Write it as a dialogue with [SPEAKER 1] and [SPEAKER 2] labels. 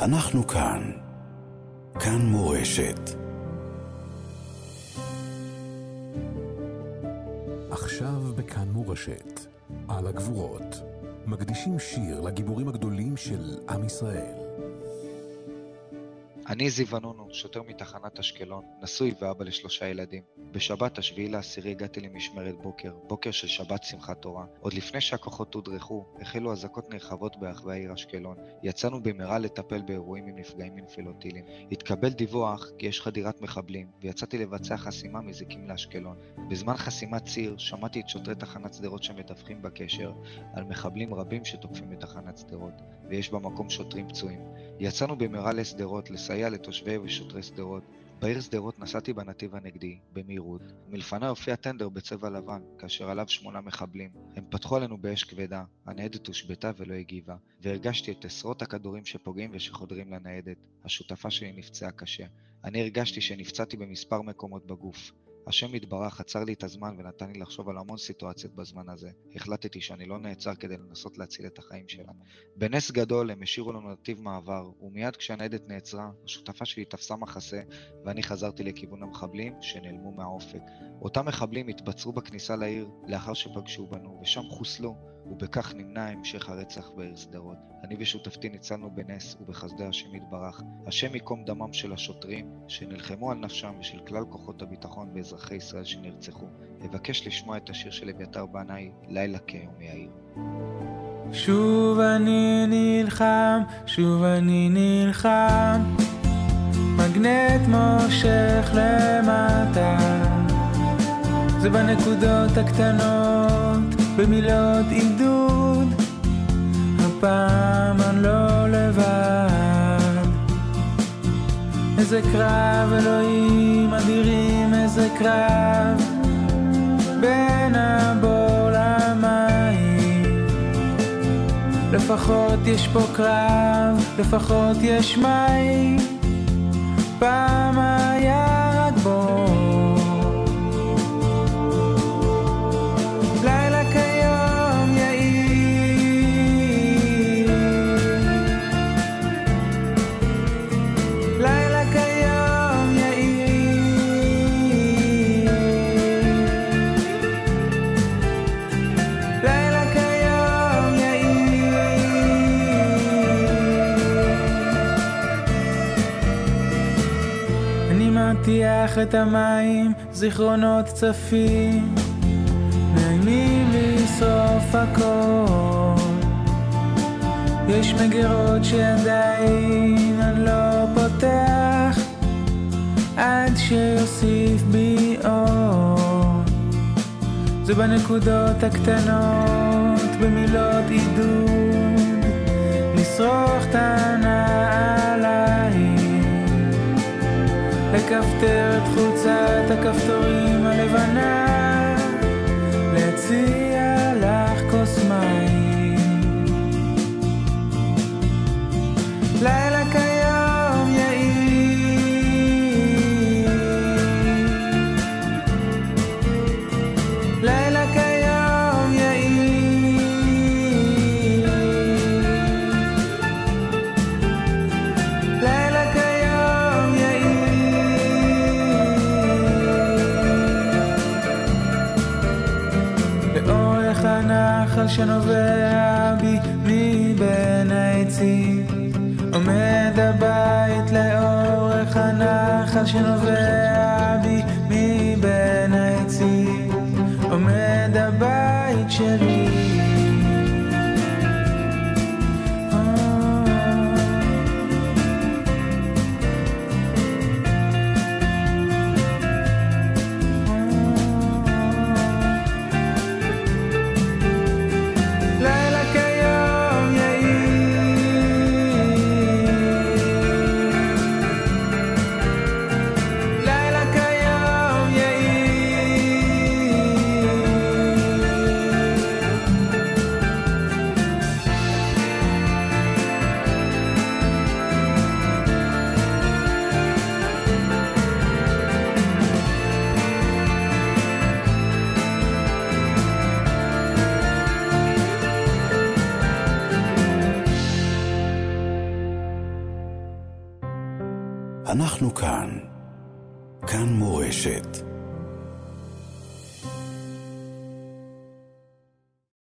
[SPEAKER 1] אנחנו כאן. כאן מורשת. עכשיו בכאן מורשת, על הגבורות, מקדישים שיר לגיבורים הגדולים של עם ישראל.
[SPEAKER 2] אני זיו אנונו, שוטר מתחנת אשקלון, נשוי ואבא לשלושה ילדים. בשבת, השביעי לעשירי, הגעתי למשמרת בוקר, בוקר של שבת שמחת תורה. עוד לפני שהכוחות הודרכו, החלו אזעקות נרחבות ברחבי העיר אשקלון. יצאנו במהרה לטפל באירועים עם נפגעים מנפילות טילים. התקבל דיווח כי יש חדירת מחבלים, ויצאתי לבצע חסימה מזיקים לאשקלון. בזמן חסימת ציר, שמעתי את שוטרי תחנת שדרות שמדווחים בקשר על מחבלים רבים שתוקפים את תחנת שדרות, ויש במקום שוטרים פצועים. יצאנו במהרה לשדרות לסייע לתושבי ושותרי שדרות. בעיר שדרות נסעתי בנתיב הנגדי, במהירות, ומלפניי הופיע טנדר בצבע לבן, כאשר עליו שמונה מחבלים. הם פתחו עלינו באש כבדה, הניידת הושבתה ולא הגיבה, והרגשתי את עשרות הכדורים שפוגעים ושחודרים לניידת. השותפה שלי נפצעה קשה. אני הרגשתי שנפצעתי במספר מקומות בגוף. השם יתברך עצר לי את הזמן ונתן לי לחשוב על המון סיטואציות בזמן הזה. החלטתי שאני לא נעצר כדי לנסות להציל את החיים שלנו. בנס גדול הם השאירו לנו נתיב מעבר, ומיד כשהניידת נעצרה, השותפה שלי תפסה מחסה, ואני חזרתי לכיוון המחבלים שנעלמו מהאופק. אותם מחבלים התבצרו בכניסה לעיר לאחר שפגשו בנו, ושם חוסלו. ובכך נמנע המשך הרצח בעיר שדרות. אני ושותפתי ניצלנו בנס ובחסדי השם יתברך. השם ייקום דמם של השוטרים שנלחמו על נפשם ושל כלל כוחות הביטחון באזרחי ישראל שנרצחו. אבקש לשמוע את השיר של אביתר בנאי, לילה כיום יאיר.
[SPEAKER 3] שוב אני נלחם, שוב אני נלחם, מגנט מושך למטה, זה בנקודות הקטנות במילות עידוד, הפעם אני לא לבד. איזה קרב אלוהים אדירים, איזה קרב בין הבור למים. לפחות יש פה קרב, לפחות יש מים. פעם היה מטיח את המים, זיכרונות צפים, מאיימים לשרוף הכל. יש מגירות שעדיין אני לא פותח, עד שיוסיף בי אור. זה בנקודות הקטנות, במילות עידוד, לכפתר את חולצת הכפתורים הלבנה, להציע הנחל שנובע בי מבין העצים עומד הבית לאורך הנחל שנובע בי מבין העצים עומד הבית שלי
[SPEAKER 4] אנחנו כאן. כאן מורשת.